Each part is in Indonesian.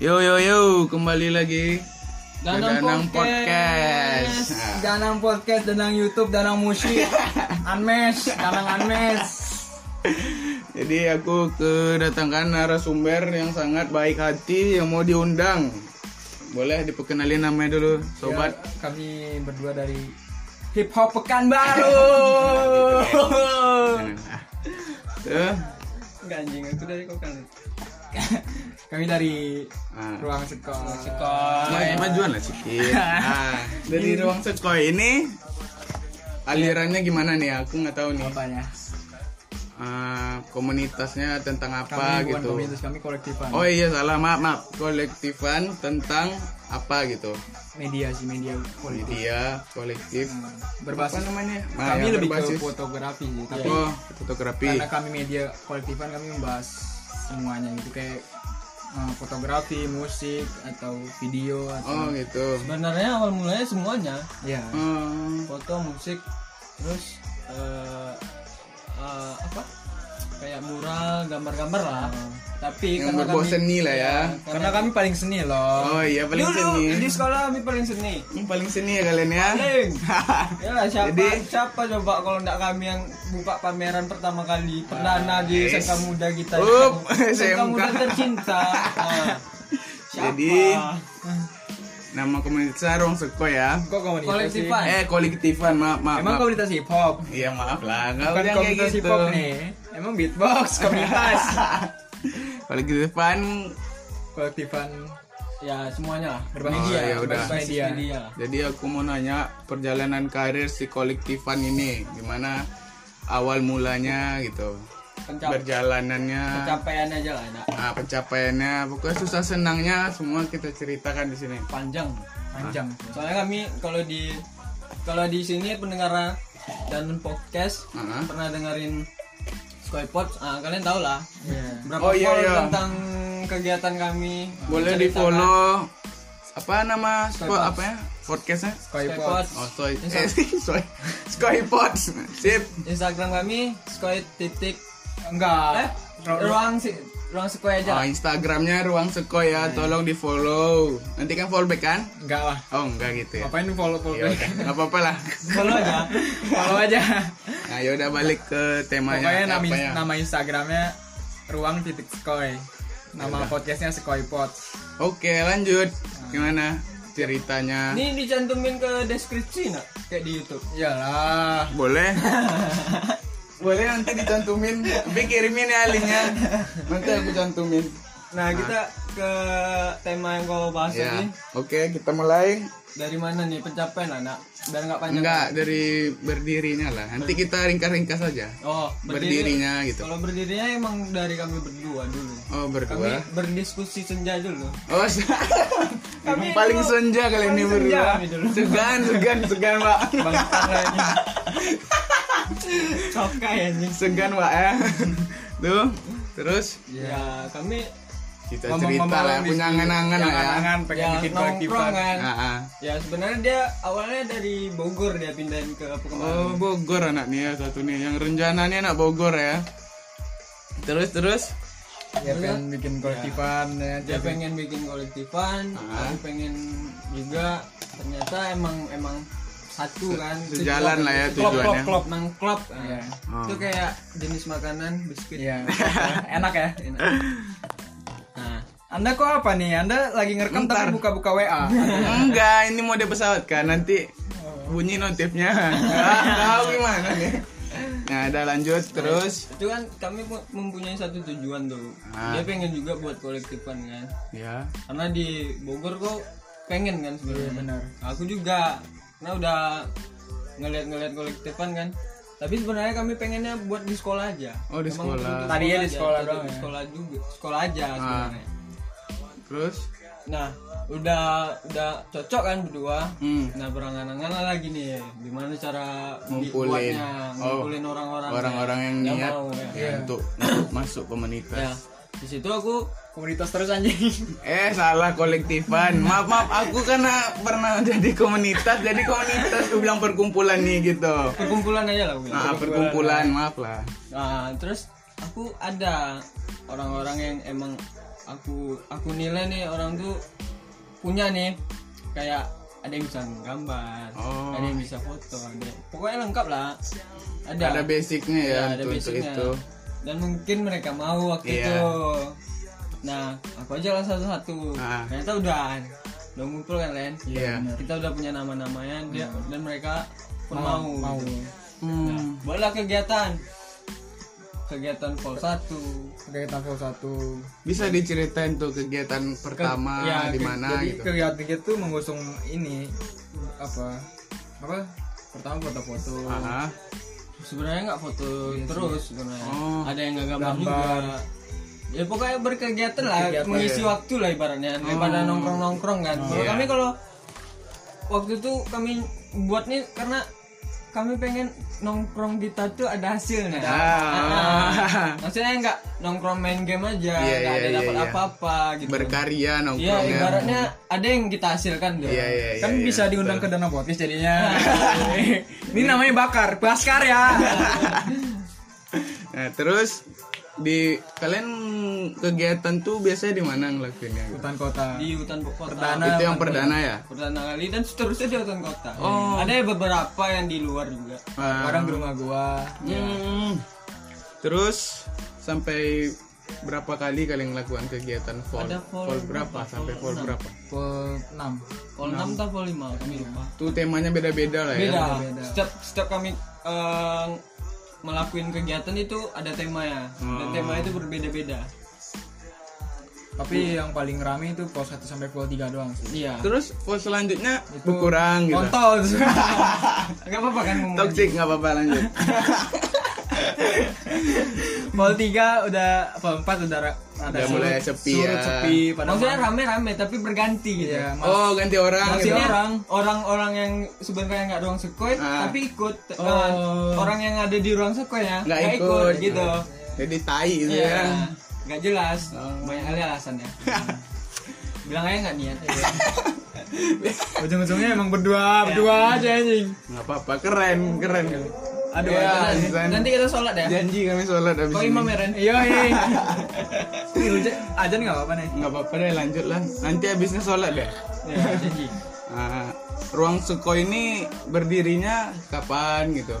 Yo yo yo, kembali lagi Danang Danang Podcast. Nah, Danang Podcast, Danang YouTube, Danang Musik Unmesh, Danang Unmesh Jadi aku kedatangan narasumber yang sangat baik hati yang mau diundang. Boleh diperkenalin namanya dulu, sobat. Ya, Kami berdua dari Hip Hop Pekanbaru. Tuh. Enggak anjing, aku dari Kami dari Ah. Ruang Sekolah Sekolah Majuan lah sedikit. Nah, dari ruang sekolah ini alirannya gimana nih? Aku nggak tahu nih. Apanya? Ah, komunitasnya tentang apa Kami bukan gitu. komunitas, kami kolektifan. Oh iya salah. Maaf maaf. Kolektifan tentang apa gitu? Media sih, media kolektif. Media kolektif. Hmm, apa Berbasis namanya? Nah, Kami yang lebih berbasis- ke fotografi sih Tapi oh fotografi. karena kami media kolektifan kami membahas semuanya gitu. Kayak uh, fotografi, musik atau video oh atau gitu. Sebenarnya awal mulanya semuanya. Ya Hmm, foto, musik, terus eh, eh, apa? Kayak mural, gambar-gambar lah. Tapi yang karena berbau kami seni lah ya karena kami paling seni loh oh iya paling Dulu seni di sekolah kami paling seni. Hmm, paling seni ya kalian ya Paling. ya lah, siapa Jadi- siapa coba kalau enggak kami yang buka pameran pertama kali perdana di yes. SMK Muda kita. Up, SMK. Muda tercinta. Ah. Siapa? Jadi, nama komunitasnya ruang seko ya kok komunitas Kolektifan. eh kolektifan maaf maaf emang maaf. komunitas hip hop iya maaf lah nggak bukan komunitas hip gitu hop nih emang beatbox komunitas kolektifan kolektifan Ya semuanya lah. Berbasis Oh, media, ya udah. Media. media. Jadi aku mau nanya perjalanan karir si kolektifan ini gimana awal mulanya gitu Pencap- perjalanannya pencapaian aja lah, nak. ah, pencapaiannya pokoknya susah senangnya semua kita ceritakan di sini panjang. panjang Soalnya kami kalau di kalau di sini pendengar dan podcast Ah. pernah dengerin Skypod, ah, kalian tahu lah berapa Oh, iya, iya. tentang kegiatan kami. boleh di menceritakan follow apa nama spo, Skypods. apa ya? Podcastnya? Skypod oh soy eh, soy sip. Instagram kami Sky titik enggak. Eh? Ru- ruang si ruang sekolah aja. oh, Instagramnya ruang seko ya. Tolong di follow nanti kan follow back kan? Enggak lah. Oh enggak gitu ya? Ngapain follow follow ya udah nggak apa-apa lah. Follow aja. follow aja. Nah yaudah balik ke temanya. Pokoknya nama, ya? nama instagramnya ruang titik skoy nama podcastnya skoy pot Oke lanjut. Gimana ceritanya? Ini dicantumin ke deskripsi nak? Kayak di YouTube. iyalah. Boleh Boleh nanti dicantumin Tapi kirimin ya linknya Nanti aku cantumin Nah, kita ke tema yang kau bahas Ya tadi. Oke kita mulai Dari mana nih pencapaian anak? Biar nggak panjang. Enggak dari berdirinya lah Nanti kita ringkas-ringkas aja Oh, berdiri. Berdirinya gitu Kalau berdirinya emang dari kami berdua dulu. Oh Kami berdua berdiskusi senja dulu. Oh Emang paling dulu- senja kalian ini berdua kami. Segan segan segan pak lagi. Cokai anjing. Segan pak ya Tuh Terus Ya, kami kita cerita lah di- punya angan-angan lah ya angan pengen ya bikin nongkrong kolektifan kan. Ah, ah. Ya sebenarnya dia awalnya dari Bogor dia pindahin ke Oh Pekanbaru. Bogor anak nih ya satu nih yang rencananya anak Bogor ya. Terus terus. ya pengen bikin kolektifan ya Dia jadi pengen bikin kolektifan, Ah. aku pengen juga ternyata emang emang satu kan sejalan lah ya Klop, tujuannya. klop, klop, nang klop. Nah, Iya. Oh. Itu kayak jenis makanan biskuit. Iya. enak ya Enak. Nah, anda kok apa nih anda lagi ngerekam Bentar. tapi buka-buka wa Enggak, ini mode pesawat kan nanti bunyi notifnya. Tahu gimana nih. Nah, ada lanjut terus. itu kan kami pu- mempunyai satu tujuan tuh. Ah. Dia pengen juga buat kolektifan kan. Ya. Karena di Bogor kok pengen kan sebenarnya. Iya, benar. Aku juga karena udah ngeliat-ngeliat kolektifan kan. Tapi sebenarnya kami pengennya buat di sekolah aja. Oh, di sekolah. untuk Tadinya di sekolah doang di ya? Sekolah juga, sekolah aja Ah. sebenarnya. Terus Nah, udah udah cocok kan berdua. hmm, Nah, berangan-angan lagi nih, gimana cara Ngumpulin. Oh, ngumpulin orang-orang orang-orang yang niat mau ya. ya, untuk, untuk masuk komunitas. Ya, di situ aku komunitas terus anjing Eh salah kolektifan. Maaf maaf aku karena pernah jadi komunitas jadi komunitas aku bilang perkumpulan nih gitu. perkumpulan aja lah aku bilang. Nah perkumpulan maaf lah. Nah, terus aku ada orang-orang yang emang aku aku nilai nih orang tuh punya nih kayak ada yang bisa gambar Oh. ada yang bisa foto ada pokoknya lengkap lah ada Ada basicnya ya, Ya, ada untuk, untuk basicnya. itu. Dan mungkin mereka mau waktu Iya. itu nah aku aja lah satu-satu Ah. ternyata udah udah ngumpul kan Len Iya. kita udah punya nama-namanya dia dan mereka pun mau, mau. gitu. Hmm. Nah, boleh kegiatan kegiatan vol 1 kegiatan vol satu Bisa diceritain tuh kegiatan pertama ya, di ke- mana jadi gitu. kegiatan itu mengusung ini apa apa pertama foto-foto Aha. Sebenarnya nggak foto terus sebenarnya Oh. ada yang nggak gambar, Gambar. juga ya pokoknya berkegiatan lah Berkegiatan, mengisi waktu lah ibaratnya daripada nongkrong nongkrong kan kalau Iya. kami kalau waktu itu kami buat nih karena kami pengen nongkrong kita tuh ada hasilnya Ah. maksudnya nggak nongkrong main game aja Iya, nggak iya, ada iya, dapat iya. apa-apa gitu Berkarya Iya nongkrongnya. ibaratnya ada yang kita hasilkan tuh Iya, iya, iya. kan iya, bisa diundang betul. ke Dana Podcast jadinya ini namanya bakar baskar ya Nah, terus di kalian kegiatan tuh biasanya di mana ngelakuinnya? gitu? hutan kota di hutan kota Perdana. Itu yang perdana ya? pertama kali dan seterusnya di hutan kota. Oh. Ada beberapa yang di luar juga. Ah. kadang di rumah gua Hmm. Terus sampai berapa kali kalian melakukan kegiatan vol? Ada vol Vol berapa? Sampai Vol vol enam. berapa? vol 6 Vol 6 atau vol 5 kami lupa. Tuh temanya beda-beda lah ya. Beda. beda. Setiap setiap kami eh, melakukan kegiatan itu ada temanya. Dan Oh. tema itu berbeda-beda. tapi yang paling rame itu vol 1 sampai vol 3 doang sih Iya. Terus vol selanjutnya berkurang gitu. kontol Enggak apa-apa kan ngomong. Toxic nggak apa-apa lanjut. vol 3 udah vol 4 udah ada Udah mulai sepi surut ya. sepi Maksudnya rame-rame tapi berganti gitu. Iya, mas- Oh ganti orang. Ganti gitu. Maksudnya orang. orang-orang yang sebenarnya nggak ruang sekoi Ah. tapi ikut Oh. Nah, orang yang ada di ruang sekoi ya Nggak nggak ikut. gitu Jadi tai gitu Iya, ya. nggak jelas Oh. banyak kali alasannya bilang aja nggak niat ujung-ujungnya emang berdua berdua aja anjing Nggak apa-apa, keren, keren. Aduh, ya, nanti kita sholat ya janji kami sholat abis kau imam ya Ren iya iya ajan nggak apa-apa nih Nggak apa-apa deh, lanjut lah. Nanti abisnya sholat deh. ya janji Nah, ruang Suko ini berdirinya kapan gitu?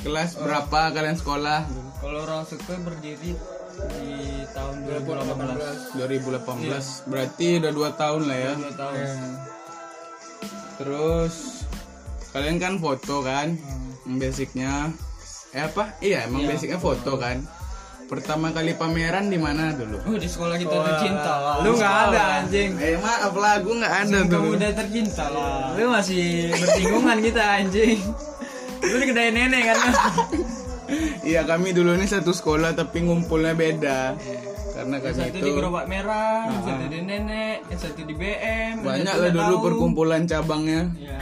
Kelas berapa kalian sekolah? kalau orang sekoi berdiri di tahun 2018 2018. Berarti udah dua tahun lah ya. dua tahun Terus kalian kan foto kan? Basicnya eh apa? Iya, emang basicnya foto kan. Pertama kali pameran di mana dulu? oh di sekolah kita tercinta lah lu nggak ada anjing Eh maaf lah, aku nggak ada kamu dulu. udah tercinta lah lu masih bersinggungan kita anjing lu di kedai nenek kan Iya kami dulu ini satu sekolah tapi ngumpulnya beda. Karena kami satu itu di gerobak merah yang satu di nenek yang satu di BM banyak lah dulu tahu. perkumpulan cabangnya. Iya.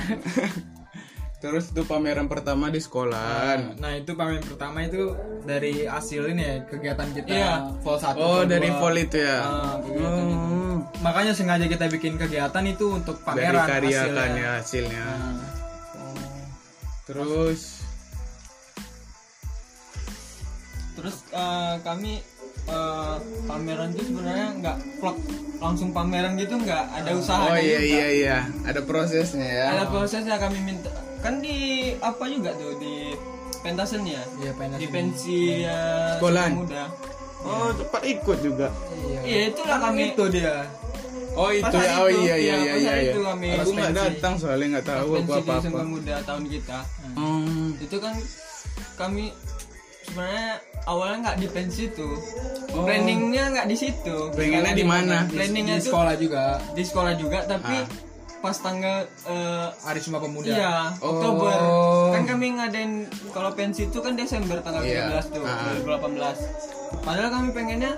Terus itu pameran pertama di sekolahan. nah itu pameran pertama itu dari hasil ini ya kegiatan kita Iya. vol 1 Oh dari vol itu ya. Ah, kegiatan itu. Oh, makanya sengaja kita bikin kegiatan itu untuk dari pameran karya hasilnya. ya hasilnya. Nah, Terus Terus eh, kami eh, pameran itu sebenarnya nggak vlog langsung pameran gitu nggak ada usaha. oh iya iya iya ada prosesnya ya. Ada prosesnya kami minta kan di apa juga tuh di pentasen ya. iya pengen Di pensi ya, Sekolahan? Suku muda. Oh cepat ikut juga. iya Iya itulah kami. itu dia Oh itu ya oh itu, iya iya iya, iya iya. iya. itu kami Aku nggak datang soalnya nggak tahu aku pensi apa apa. Muda tahun kita. Hmm. Itu kan kami sebenarnya awalnya nggak di pensi tuh. Oh. Planningnya nggak di situ. Pengennya di mana? Planningnya di itu sekolah juga di sekolah juga tapi Ah. Pas tanggal eh, hari Sumpah Pemuda iya Oh. Oktober kan kami ngadain kalau pensi itu kan Desember tanggal Iya. 13 tuh Ah. 2018 padahal kami pengennya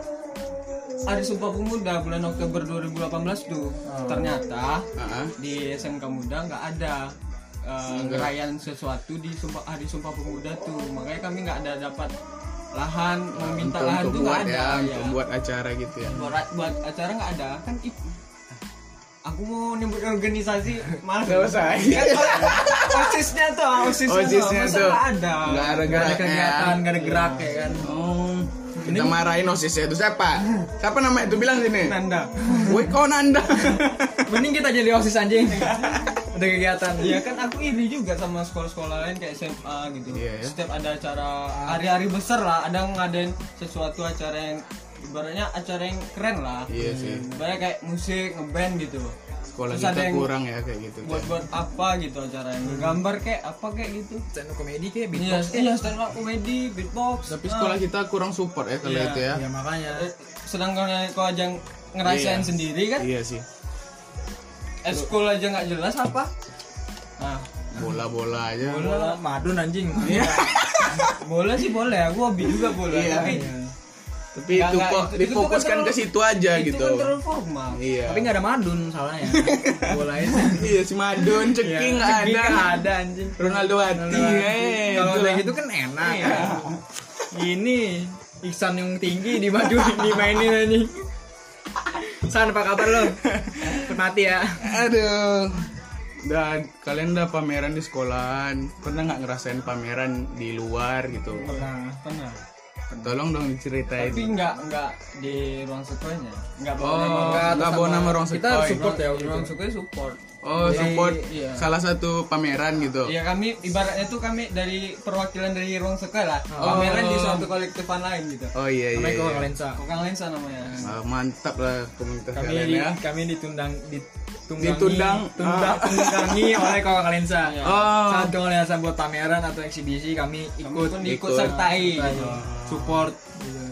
Hari Sumpah Pemuda bulan Oktober 2018 tuh ternyata Ah, ah. di SMK Muda nggak ada ngerayain sesuatu di Sumpah Hari Sumpah Pemuda tuh makanya kami nggak ada dapat lahan meminta Untuk, lahan untuk tuh nggak buat ada ya, ya. untuk buat acara gitu ya. buat buat acara nggak ada kan itu aku mau nyebut organisasi malas Gak usah. Kan osisnya tuh osisnya, Osisnya tuh tuh. nggak ada Nggak ada Gak ada geraknya. kegiatan, gak ada gerak ya kan Oh. kita marahin osisnya itu siapa siapa namanya itu bilang sini Nanda woi kau nanda Mending kita jadi osis anjing. Ada kegiatan. Iya kan aku iri juga sama sekolah-sekolah lain kayak SMA gitu. Iya, ya. Setiap ada acara hari-hari besar lah, ada ngadain sesuatu acara yang ibaratnya acara yang keren lah. iya sih Ibaratnya kayak musik, ngeband gitu. sekolah Terus ada kita yang kurang ya kayak gitu Buat buat apa gitu acaranya? Gambar kayak apa kayak gitu. Stand up komedi kayak Iya, beatbox kayak. iya stand up comedy, beatbox. tapi sekolah kita kurang support ya kalau Iya, itu ya Ya makanya. Eh, sedangkan yang kau aja ngerasain Iya. sendiri kan, iya sih eskul aja nggak jelas apa? Nah, bola-bola aja Bola madun anjing. bola sih boleh, aku hobi juga bola. Iya. Tapi tapi Nggak, itu nggak, kok kan difokuskan terlalu- ke situ aja itu gitu kan terlalu formal. iya Tapi nggak ada madun salahnya. Bola itu. iya si Madun ceking nggak Ceking ada nggak ada anjing. Ronaldo Hati eh Kalau kayak gitu kan enak. Ini Iksan yang tinggi di maju dimainin anjing. San apa kabar lo? Mati ya. Aduh. Dan kalian udah pameran di sekolahan, pernah nggak ngerasain pameran di luar gitu? Pernah, pernah. Tolong dong diceritain. Tapi nggak nggak di ruang sekolahnya, nggak bawa Oh, nama nggak bawa nama- ruang kita sekolah. support ya Di waktu ruang itu. sekolah support. Oh, support iya. salah satu pameran gitu. Iya kami ibaratnya tuh kami dari perwakilan dari ruang sekolah, pameran di suatu kolektifan lain gitu. Oh iya iya. Namanya iya. Kok Lensa. Kokang Lensa namanya. Ah, mantap lah komunitas Kami kalian di, ya. kami ditundang ditunggangi Ditundang. tundang, tunggangi oleh Kok Lensa. Oh. Saat Kok Lensa buat pameran atau eksibisi kami Kami ikut pun ikut. ikut sertai. Gitu. support gitu.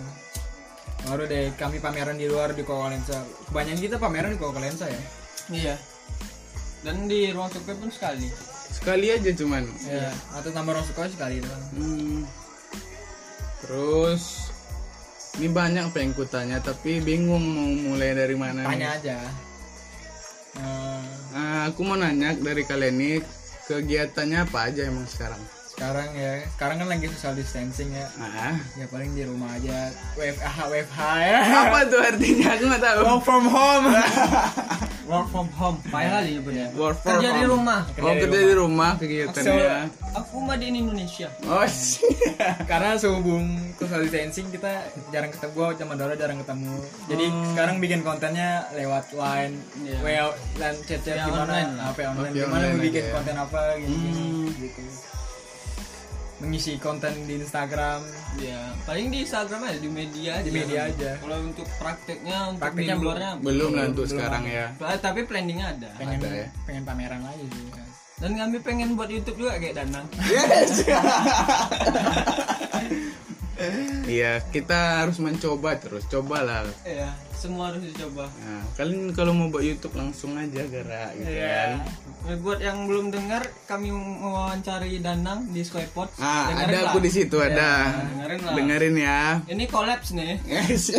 Baru deh kami pameran di luar di Kok Lensa. Kebanyakan kita pameran di Kok Lensa ya. Iya. Dan di ruang sekolah pun sekali. Sekali aja cuman. Iya. Atau tambah ruang sekolah sekali doang. Hmm. Terus ini banyak pengen kutanya tapi bingung mau mulai dari mana. nih. Tanya aja. Ah, aku mau nanya dari kalian nih kegiatannya apa aja emang sekarang? sekarang ya, sekarang kan lagi social distancing ya. Ah, Ya paling di rumah aja. WFH WFH ya. apa tuh artinya? Aku nggak tahu. Work from home. Work from home. Payah kali nyebutnya. Work from Kerja di home. rumah. Oh, kerja di rumah kegiatannya. Aku mah di Indonesia. Oh, sih. Karena sehubung social distancing kita jarang ketemu, gua sama Dora jarang ketemu. Jadi sekarang bikin kontennya lewat line, Iya. WA, line chat-chat Via gimana, online. apa online, via gimana online mau bikin ya. konten apa gitu, gitu. Mengisi konten di Instagram, Ya, paling di Instagram aja, di media aja. di media aja. Kalau untuk prakteknya, untuk Prakteknya di luarnya Belum lah untuk sekarang ya. Ah, Tapi planningnya ada. Pengen Ada ya. pengen pameran lagi sih. Dan kami pengen buat YouTube juga kayak Danang. Iya, kita harus mencoba terus. Cobalah. Iya, semua harus dicoba. Nah, kalian kalau mau buat YouTube langsung aja gara gitu Iya. kan. Eh, Buat yang belum dengar, kami mewawancari Danang di Squarepot. Ah, Dengerin ada lah. aku di situ Ya, ada. dengerin lah. Dengerin ya. Ini kolaps nih. Yes.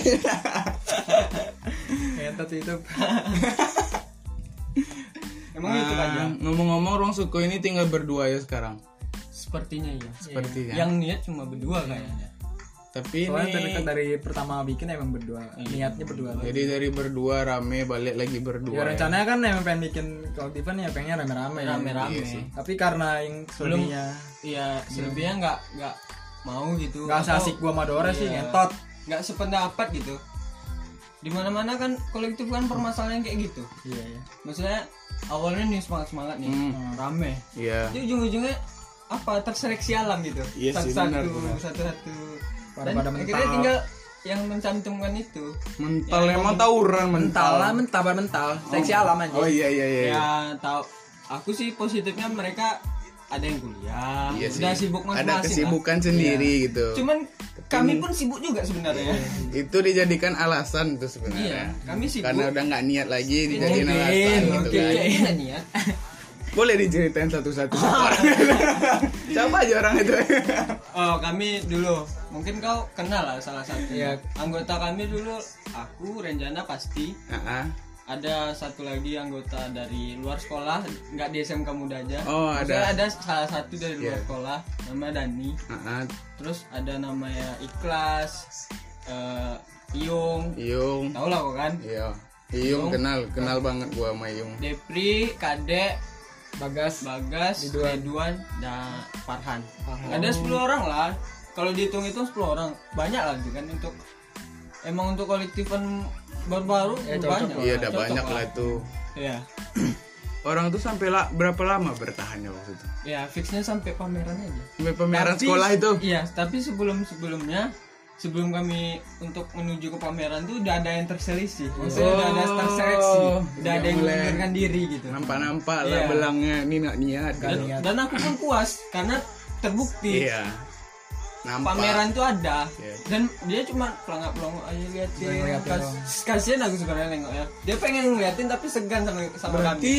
Ngentot YouTube. Emang itu aja. Ah, Ngomong-ngomong, ruang suku ini tinggal berdua ya sekarang. Sepertinya iya. Sepertinya. Yang niat cuma berdua kayaknya. Tapi Soalnya ini dekat dari pertama bikin emang berdua, niatnya berdua. jadi dari berdua rame balik lagi berdua. Ya rencananya kan emang pengen bikin kolektifan ya pengennya rame-rame. ya. Rame-rame. Iya sih. Tapi karena yang selebihnya Iya, selebihnya nggak nggak mau gitu. nggak asik gua sama Dora sih Iya. ngentot. nggak sependapat gitu. Di mana-mana kan kolektif kan permasalahan kayak gitu. Iya iya. Maksudnya awalnya nih semangat semangat nih, Hmm. rame. Iya. Tapi ujung-ujungnya apa terseleksi alam gitu. Iya sih, satu-satu, benar, benar. Pada-pada akhirnya mental. tinggal yang mencantumkan itu. Mental Ya, emang tawuran Mental mental. lah, mental mental. Seksi alam aja. Oh iya iya iya. Ya tahu. Aku sih positifnya mereka ada yang kuliah, Iya sih. sibuk masing-masing. Ada lah. kesibukan sendiri gitu. Cuman kami pun sibuk juga sebenarnya. Itu dijadikan alasan tuh Iya, sebenarnya. kami sibuk. Karena udah nggak niat lagi dijadiin Mungkin, alasan gitu mungkin kan. niat. Boleh diceritain satu-satu orang. Siapa aja orang itu? Oh, kami dulu. Mungkin kau kenal lah salah satu. Iya. Anggota kami dulu aku Renjana pasti. Ah. Ada satu lagi anggota dari luar sekolah, nggak di SMK Muda aja. Oh, Maksudnya ada. ada salah satu dari luar Iya. sekolah, nama Dani. Ah. Terus ada namanya Ikhlas, eh Iyung, Iyung. tau lah kok kan? Iya. Iyung Iyung. kenal, kenal banget gua sama Iyung. Depri, Kadek, Bagas. Bagas, Ridwan. Ridwan, dan Farhan. Farhan. Ada 10 orang lah. Kalau dihitung itu 10 orang banyak lagi kan untuk emang untuk kolektifan baru-baru Ya, cocok banyak Iya, ada banyak lah. Iya. Orang tuh sampai la- berapa lama bertahannya waktu itu? Ya, fixnya sampai pameran aja. Sampai pameran Tapi- sekolah itu. Iya, tapi sebelum sebelumnya sebelum kami untuk menuju ke pameran tuh udah ada yang terselisih. Maksudnya udah ada Oh, udah ada yang mengundurkan diri gitu. Nampak-nampak lah Iya. belangnya ini nggak niat. Dan, gitu. dan aku pun puas karena terbukti Iya. Nampak. pameran tuh ada Iya. dan dia cuma pelangak pelongok aja liatin Kas, kasihan aku sebenarnya nengok ya dia pengen ngeliatin tapi segan sama sama kami Berarti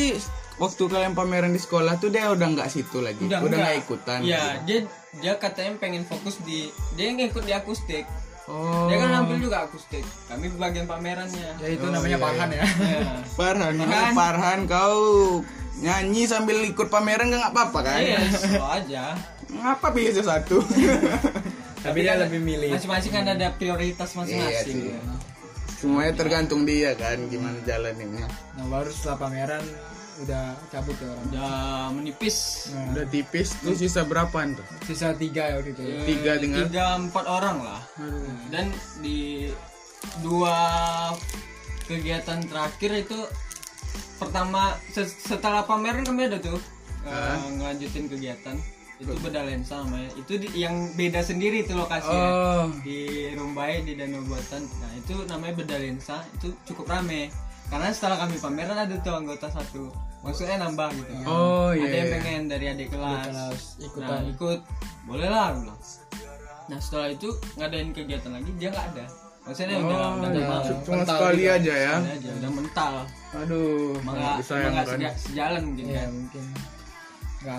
waktu kalian pameran di sekolah tuh dia udah nggak situ lagi. Udah, enggak. nggak ikutan. Iya, gitu. dia dia katanya pengen fokus di dia ngikut di akustik. Oh. Dia kan nampil juga akustik. Kami bagian pamerannya. Ya itu Oh, namanya iya, Farhan ya. Iya. Farhan, Farhan. Farhan kau nyanyi sambil ikut pameran nggak apa-apa kan? Iya, slow aja. Ngapa pilih sesuatu? Tapi dia lebih milih. Masing-masing kan ada prioritas masing-masing. Iya Semuanya tergantung dia kan gimana jalaninnya. Nah baru setelah pameran udah cabut ya orang. Udah menipis. Nah, Udah tipis tuh sisa berapaan tuh? sisa tiga ya waktu itu. ya. Tiga tinggal. Tiga empat orang lah. Dan di dua kegiatan terakhir itu pertama se- setelah pameran kami ada tuh eh, ngelanjutin kegiatan itu beda lensa namanya itu di- yang beda sendiri itu lokasinya. Oh. di Rumbai di Danau Buatan. Nah itu namanya beda lensa. Itu cukup rame. Karena setelah kami pameran ada tuh anggota satu. Maksudnya nambah gitu. Oh ada iya. yang iya. pengen dari adik kelas, kelas, ikutan. nah ikut. Boleh lah bilang. Nah setelah itu ngadain kegiatan lagi dia nggak ada. Maksudnya udah Oh, udah iya. mental Cuma Mental sekali juga. aja ya. Sekali aja udah mental. Aduh, nggak nggak seja- sejalan mungkin Iya kan. mungkin. Nggak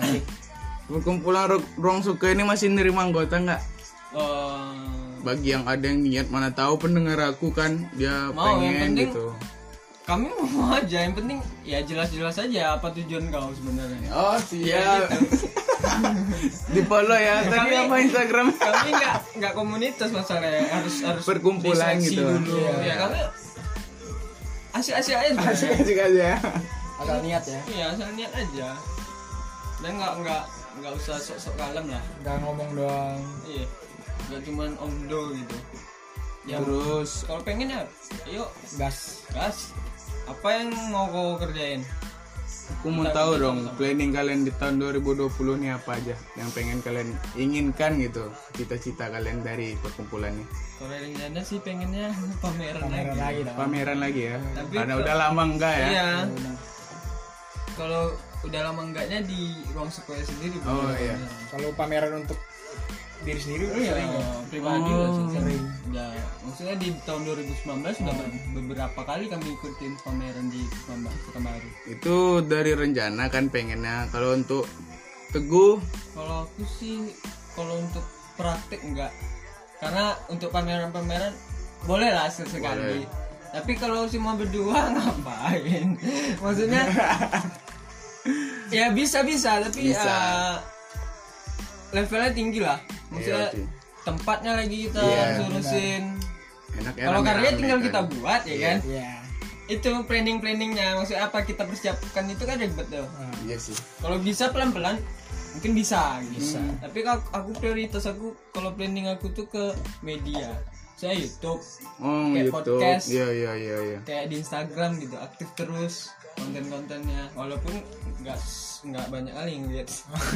Ro- Ruang Suka ini masih nerima anggota nggak? Eh, Bagi yang ada yang niat mana tahu pendengar aku kan dia Mau, yang pengen penting- gitu. kami mau aja yang penting ya jelas-jelas aja apa tujuan kau sebenarnya Oh Ya, siap. Di follow ya. Kami- apa Instagram? kami nggak nggak komunitas masalahnya harus harus Perkumpulan diseleksi gitu. dulu Iya. ya kami asik-asik aja sebenarnya. Asik aja. Asal niat ya. Iya, asal niat aja. Dan nggak nggak nggak usah sok-sok kalem lah. Nggak ngomong doang. Iya. Nggak cuman omdo gitu. Ya, Terus kalau pengen ya, yuk Gas. gas. Apa yang mau kau kerjain? aku mau tahu dong planning kalian di tahun 2020 nih apa aja yang pengen kalian inginkan gitu cita-cita kalian dari perkumpulan ini Kalau rencana sih pengennya pameran, Pameran lagi. lagi pameran lagi ya Tapi karena udah lama enggak ya Iya. Kalau udah lama enggaknya di ruang sekolah sendiri. Oh, iya. Kalau pameran untuk diri sendiri udah Iya, sering ya. pribadi Oh, lah sih, sering. Udah, maksudnya di tahun 2019 sudah ber- beberapa kali kami ikutin pameran di Pekanbaru. itu dari rencana kan pengennya kalau untuk teguh Kalau aku sih kalau untuk praktek enggak. Karena untuk pameran-pameran boleh lah sesekali. Tapi kalau cuma berdua ngapain? Maksudnya ya bisa bisa tapi Bisa. eh, levelnya tinggi lah. Maksudnya Iya, sih. tempatnya lagi kita Iya, harus urusin. enak Kalau karya tinggal kita buat ya kan. Iya. Itu planning planningnya maksudnya apa kita persiapkan itu kan ribet tuh. iya sih Kalau bisa pelan-pelan mungkin bisa gitu. Bisa. Tapi kalau aku prioritas aku kalau planning aku tuh ke media. Saya YouTube, oh Kayak YouTube podcast. iya iya iya iya kayak di Instagram gitu, aktif terus konten-kontennya. Walaupun nggak nggak banyak kali yang lihat.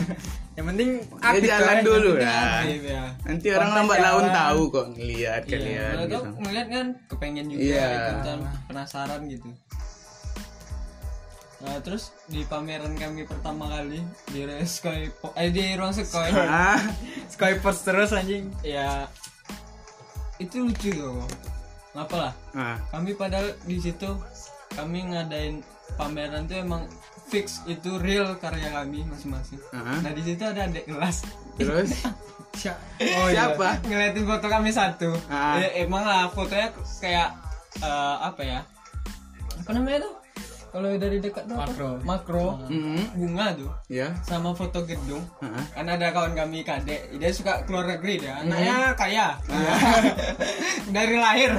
Yang penting ya aktif jalan kan. dulu Yang ya ya. nanti orang Konten lambat laun tahu kok ngelihat Iya, kalian kalau gitu ngeliat kan kepengen juga Iya. ikutan penasaran gitu. Nah, terus di pameran kami pertama kali di Reskoy eh di ruang Sekoy ah Skypers terus anjing. ya itu lucu loh ngapa lah ah kami padahal di situ kami ngadain pameran tuh emang fix itu real karya kami masing-masing. Ah. nah di situ ada adik kelas. Terus? Oh siapa? Ngeliatin foto kami satu. Ah. Ya, emang lah fotonya kayak eh, apa ya? Apa namanya tuh kalau dari dekat tuh apa? Makro. makro. Mhm. bunga tuh. Ya sama foto gedung. Ah. kan ada kawan kami kadek dia suka keluar negeri dia. Anaknya kaya. Dari lahir.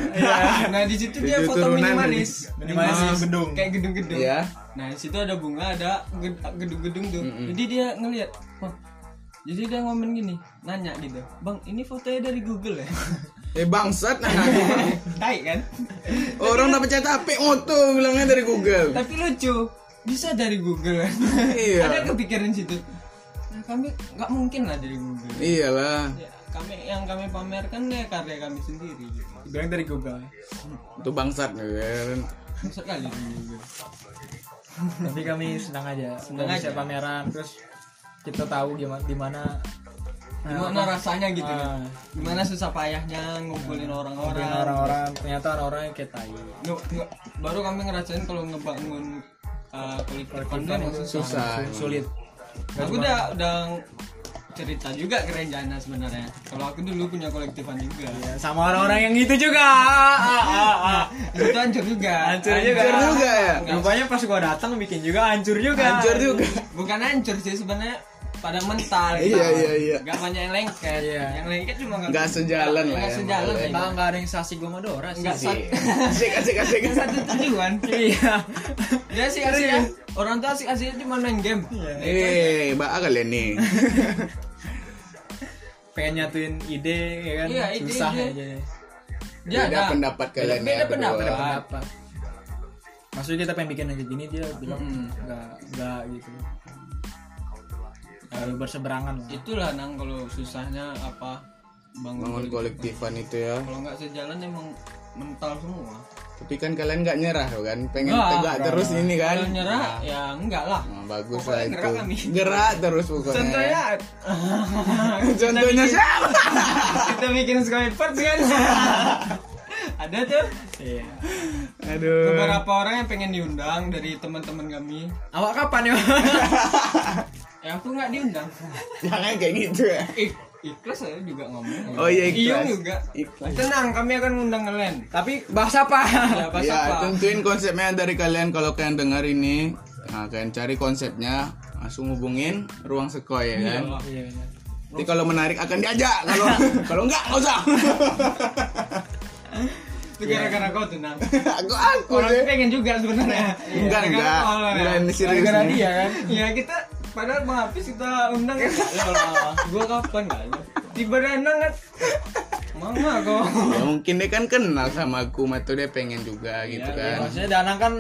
Nah di situ dia foto minimalis. Minimalis. Minimalis. gedung. kayak gedung-gedung. Iya. nah di situ ada bunga ada ged- gedung-gedung tuh. Jadi dia ngelihat wah. Jadi dia ngomong gini nanya gitu bang ini fotonya dari Google ya Eh bangsat nah. baik kan Orang dapat cetak HP moto bilangnya dari Google. tapi lucu bisa dari Google kan Iya. ada kepikiran situ nah, kami nggak mungkin lah dari Google Iyalah. ya, kami yang kami pamerkan ya karya kami sendiri gitu. bilang dari Google Itu bangsat kan. Masa kali dari Google tapi kami senang aja senang aja pameran terus kita tahu gimana gimana gimana rasanya gitu kan gimana susah payahnya ngumpulin orang-orang orang-orang ternyata orang-orang yang kayak nge- baru kami ngerasain kalau ngebangun uh, kolektif fund emang susah. Susah. sulit Aku udah udah cerita juga ke Renjana sebenarnya. Kalau aku dulu punya kolektifan juga. Ya, sama orang-orang yang gitu juga. Itu hancur juga. hancur juga Hancur juga ya. rupanya pas gua datang bikin juga hancur juga Hancur juga. Bukan hancur sih sebenarnya pada mental. Iya, iya, iya. Gak banyak yang lengket. Iya. Yang lengket cuma nggak Nggak sejalan lah Nggak ya, sejalan. Nggak, nggak ada yang sasi gua Madora sih Nggak sat- Asik asik asik. nggak satu tujuan. iya Dia sih asik ya. Orang tuh asik asiknya cuma main game. Eh, bak kalian nih. pengen nyatuin ide ya kan Iya, ide, susah ide. aja Dia Beda ada pendapat kalian Beda ya. pendapat. maksudnya kita pengen bikin aja gini dia bilang enggak enggak gitu harus berseberangan lah Itulah nang kalau susahnya apa bangun, Bangun kolektif. kolektifan itu ya. Kalau nggak sejalan emang mental semua. Tapi kan kalian nggak nyerah kan? Pengen Nggak, tegak nggak. terus ini kan? Kalau nyerah ya enggak lah. Nah, bagus Pokoknya lah itu. gerak kami. Gerak terus pokoknya. Contohnya Contohnya siapa? kita bikin Skypert kan. Ada tuh iya Aduh. beberapa orang yang pengen diundang dari teman-teman kami. awak kapan ya Ya aku nggak diundang. Jangan kayak gitu ya. Ik ikhlas saya juga ngomong. Oh iya, Iyung ikhlas. juga. Ikhlas. Tenang, kami akan ngundang kalian. tapi bahas apa Ya, bahasa Ya, apa? tentuin konsepnya dari kalian kalau kalian dengar ini. Nah, kalian cari konsepnya, langsung hubungin ruang sekoy ya kan. iya benar. Nanti kalau menarik akan diajak, kalau kalau enggak enggak usah. Itu gara-gara kau tenang. aku aku Orang deh. pengen juga sebenarnya. Enggak Gara-gara enggak. ya. Enggak ini serius. gara nih. dia kan Ya kita padahal Bang Hafiz kita undang ya. Gua kapan enggak? Tiba danang kan. Mama kok. Ya mungkin dia kan kenal sama aku, atau dia pengen juga gitu Iya, kan. maksudnya Danang kan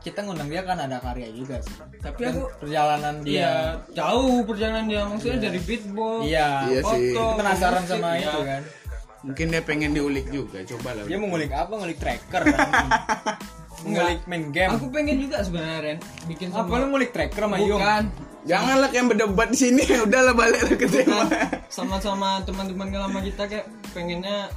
kita ngundang dia kan ada karya juga sih Tapi Dan aku perjalanan Iya, dia jauh perjalanan dia maksudnya dari beatbox. iya Iya sih. foto, penasaran sama iya. itu kan Mungkin dia pengen diulik juga, coba lah. dia mau ngulik apa ngulik tracker kan ngulik main game Aku pengen juga sebenarnya Ren bikin apa lu ngulik tracker sama Yung bukan Janganlah yang berdebat di sini, udahlah balik ke tema. sama-sama teman-teman lama kita kayak pengennya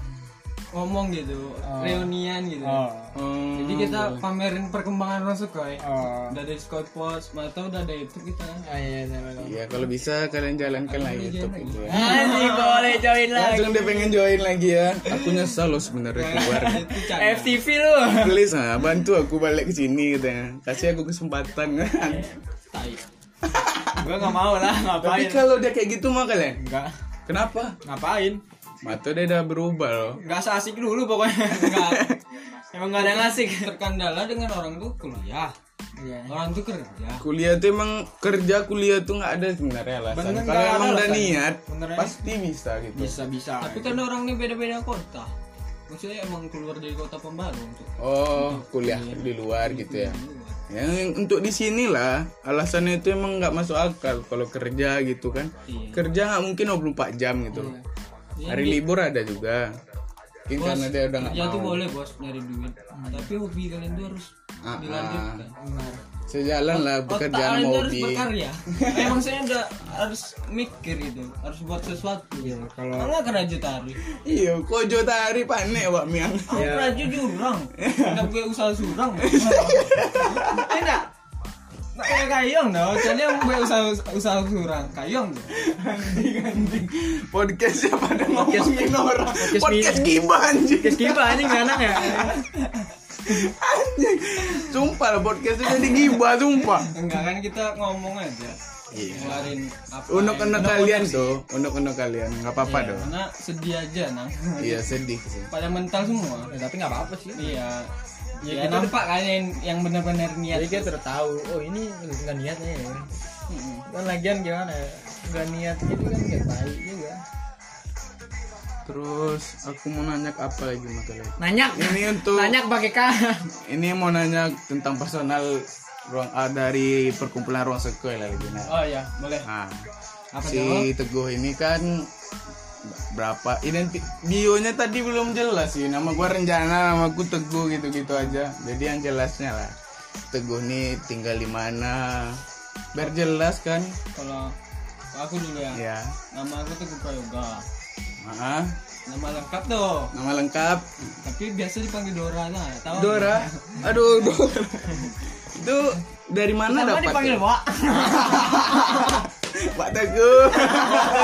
ngomong gitu, reunian gitu. oh Hmm, Jadi kita pamerin perkembangan orang Sukhoi. oh Udah dari Scout Post, atau udah ada itu kita. Ah, iya, iya, iya. Iya, kalau bisa kalian jalankan lah YouTube itu ya. Anjing boleh join lagi Langsung dia pengen join lagi ya. Aku nyesal loh sebenarnya keluar. FTV lu Please nah, bantu aku balik ke sini katanya. Kasih aku kesempatan kan. Tai. Gua nggak mau lah Tapi ngapain kalau dia kayak gitu mah kalian, enggak kenapa? ngapain Mata dia udah berubah loh. nggak asik dulu pokoknya Enggak. emang nggak ada yang asik Terkendala dengan orang tuh kuliah. iya Orang tuh kerja. Kuliah tuh emang kerja kuliah tuh nggak ada sebenarnya alasan. Bener, Kalau emang udah niat, Benernya. pasti bisa gitu. bisa bisa Tapi kan orang ini beda-beda kota. Maksudnya emang keluar dari kota Pembaru untuk Oh, kuliah di luar gitu ya. Yang untuk di sini lah alasannya itu emang nggak masuk akal kalau kerja gitu kan. Iya. Kerja nggak mungkin 24 jam gitu. Hari libur ada juga. Mungkin karena dia udah nggak mau. boleh bos nyari duit. Tapi hobi kalian tuh harus Ah, dilanjutkan. benar Sejalan lah Otak pekerjaan kalian sama tuh harus berkarya. Emang saya udah harus mikir itu, harus buat sesuatu. Iya, kalau Kalau nggak kerja tari, Iya, kojo tari panek wak miang. aku kerja jurang, nggak gue usaha surang. Enak. Nggak kayak kayong dong, jadi yang gue usaha usaha surang, kayong tuh. Podcast siapa ada ngomongin orang? Podcast Podcast gibah anjing. Kes kipa anjing enak ya Anjing. Sumpah lah podcast itu jadi gibah sumpah. Enggak kan kita ngomong aja, Iya. apa. Unek-unek yang- kalian tuh, unek-unek kalian nggak apa-apa Iya, dong. Karena sedih aja, nang. Iya sedih sih. Pada mental semua. Ya, tapi nggak apa-apa sih Iya. Ya, Ya, kita- nampak kalian yang benar-benar niat. jadi kita tahu oh ini nggak niatnya ya Mm-mm. kan lagian gimana ya nggak niat gitu kan nggak baik juga Terus aku mau nanya apa lagi masalah nanya. Ini untuk nanya pakai k. Ini mau nanya tentang personal ruang A dari perkumpulan ruang sekolah lagi nah. oh ya boleh. Nah, Apa si Teguh ini kan berapa identi bionya tadi belum jelas sih. Nama gua Renjana nama aku Teguh gitu-gitu aja. Jadi yang jelasnya lah. Teguh nih tinggal di mana? Biar jelas kan? Kalau aku dulu ya. Ya nama aku tuh Prayoga ah nama lengkap tuh nama lengkap. Tapi biasa dipanggil Dora lah tahu. Dora? Aduh Dora. Itu dari mana Sama dapat dipanggil? Wak. Pak Teguh.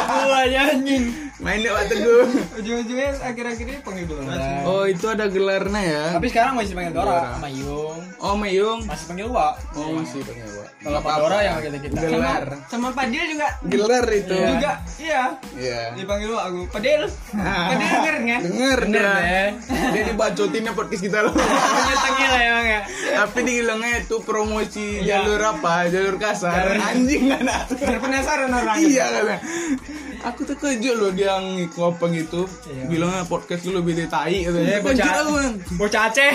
Gua aja anjing main deh Pak Teguh ujung-ujungnya akhir-akhir ini panggil Dora sih. oh itu ada gelarnya ya tapi sekarang masih panggil Dora Dora. sama Yung oh Mayung masih panggil Wak oh masih pakai Pak kalau Pak Dora yang kita kita gelar sama Padil juga gelar itu juga iya Iya. dipanggil aku Padil Padil denger kan Denger Bener dia. deh. Dia dibacotinnya podcast kita loh. tengil lah emang ya Tapi dibilangnya itu promosi jalur apa? Jalur kasar. Anjing kan. penasaran orang iya kan. Aku terkejut loh dia ngikut apa gitu. Iya. Bilangnya podcast lu lebih ditai gitu. Eh, Terkejut bocah bocah Aceh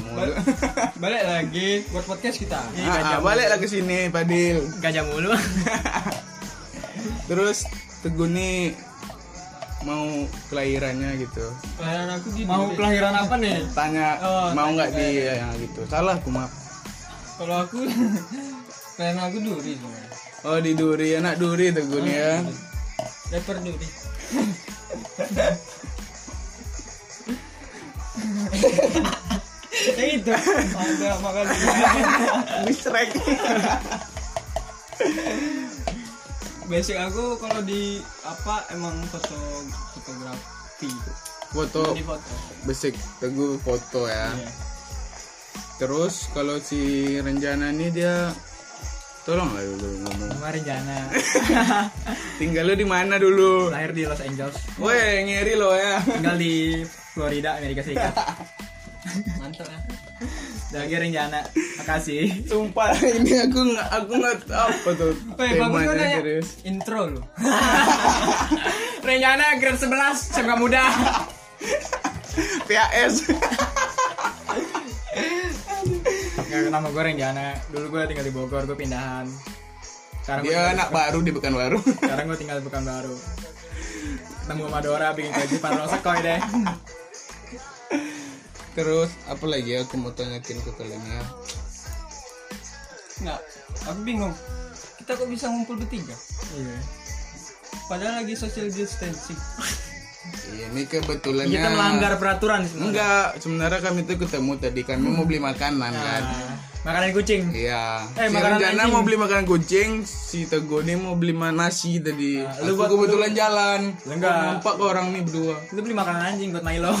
mulu. balik lagi buat podcast kita Ah, ah, balik lagi sini Padil. gajah mulu Terus Teguh nih mau kelahirannya gitu. kelahiran aku di mau kelahiran apa nih Tanya Oh, mau nggak di ya, gitu. Salah aku maaf. kalau aku kelahiran aku Duri sebenarnya Oh di Duri, anak Duri Teguh nih ya. rapper Duri ya itu ada makasih Distrek. basic aku kalau di apa emang foto fotografi Foto di foto basic teguh foto ya. Iya. Terus kalau si Renjana nih dia tolong lah dulu ngomong. kemarin Jana Tinggal lu di mana dulu? lahir di Los Angeles Woi, ngeri lo ya. tinggal di Florida Amerika Serikat mantap ya lagi Renjana makasih Sumpah ini aku nggak aku nggak tahu apa tuh Apa ya, bagus kan nanya? serius. intro lo Renjana grade 11 SMK muda PAS. Nama gue Renjana dulu gue tinggal di Bogor gue pindahan. Sekarang Dia anak baru di Pekanbaru. sekarang gue tinggal di Pekanbaru. Ketemu sama Dora bikin kewajiban rosekoy deh Terus apa lagi ya aku mau tanyakin ke kalian ya. nggak aku bingung. Kita kok bisa ngumpul bertiga? Iya. Padahal lagi social distancing Ini kebetulannya kita melanggar peraturan sebenarnya Enggak, sebenarnya kami tuh ketemu tadi kami mau beli makanan kan. Nah, makanan kucing Iya. Eh, si makanan Renjana mau beli makanan kucing, si Teguh nih mau beli nasi tadi. Nah, lu lu buat- kebetulan jalan. Lu enggak. Nampak kok orang nih berdua. itu beli makanan anjing buat Milo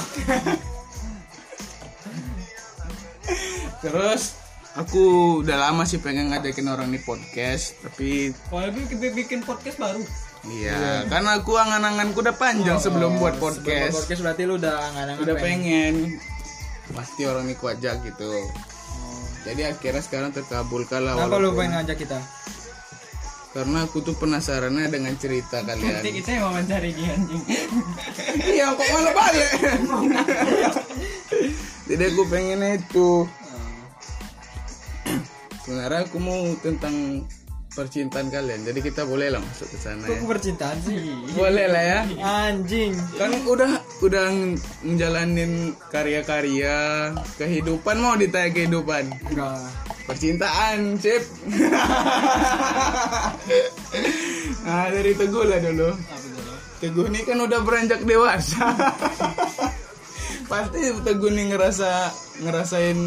Terus aku udah lama sih pengen ngajakin orang nih podcast, tapi Walaupun kita bikin podcast baru iya, karena aku angan-anganku udah panjang sebelum buat Sebelum podcast. podcast berarti lu udah nggak Udah pengen. Pasti orang nih kuajak gitu. Jadi akhirnya sekarang terkabulkan lah Kenapa lu pengen ngajak kita? karena aku tuh penasarannya dengan cerita nanti kalian. kita yang wawancara dia anjing Iya kok malah balik. Jadi aku pengen itu. Sebenarnya aku mau tentang percintaan kalian. Jadi kita boleh lah masuk ke sana ya. Percintaan sih? Boleh lah ya. Anjing. Kan udah udah ngejalanin karya-karya kehidupan mau ditanya kehidupan. Enggak. Percintaan, sip. nah, dari Teguh lah dulu. Teguh ini kan udah beranjak dewasa. Pasti Teguh nih ngerasa ngerasain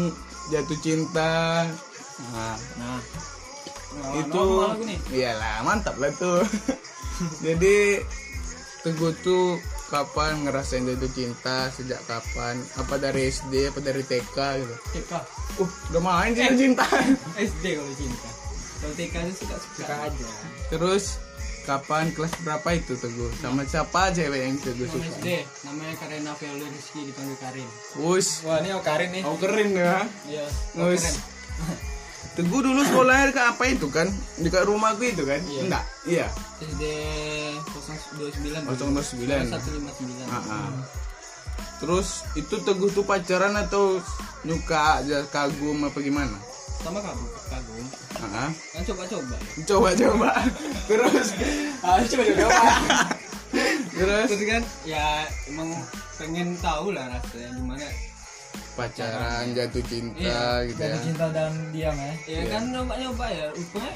jatuh cinta. Nah, nah itu aku nih iyalah mantap lah tuh. Jadi Teguh tuh kapan ngerasain jatuh cinta sejak kapan? Apa dari SD apa dari TK gitu? TK Uh, udah main sih cinta. SD kalau cinta kalau TK itu suka suka aja. Terus kapan kelas berapa itu Teguh? Sama siapa cewek yang Teguh suka? SD namanya Karena Viola Rizky dipanggil Karin Wus, Wah, ini Okarin nih. keren ya. iya Wus. Teguh dulu sekolahnya dekat apa itu kan? Dekat rumahku itu kan? Iya. Enggak. Iya. SD 029 029. 159 Ah, ah. Terus itu Teguh tuh pacaran atau nyuka aja kagum apa gimana? sama kagum kagum Ah, ah. kan coba-coba Coba coba. Terus Ah, coba coba. terus terus kan ya emang pengen tahu lah rasanya gimana pacaran jatuh cinta Iya, gitu Jadi ya. cinta dan diam ya. ya kan nyoba-nyoba ya rupanya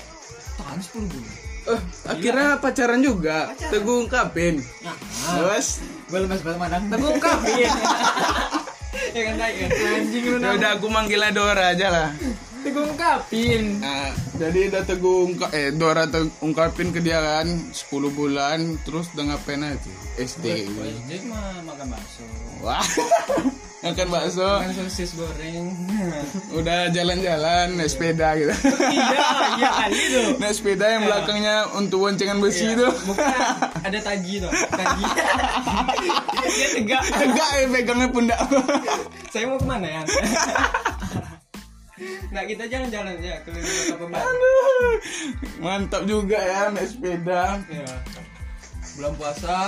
tahan 10 bulan Eh, akhirnya pacaran juga. Teguh ungkapin. nah Terus Gue lemes banget madang. Teguh ungkapin. ya kan naik kan Anjing lu ya udah aku manggilnya Dora aja lah. Gue ungkapin. Nah, jadi udah teguh ungkap eh Dora ungkapin ke dia kan 10 bulan terus udah ngapain aja SD. SD mah makan bakso Wah. Makan bakso, makan sosis goreng udah jalan-jalan naik sepeda gitu. iya iya kali tuh Naik sepeda yang belakangnya untuk boncengan besi itu. bukan ada tagi tuh tagi dia tegak Tegak ya pegangnya pundak. saya mau ke mana ya nah kita jalan-jalan ya keliling kota Mantap juga ya naik sepeda. ya bulan puasa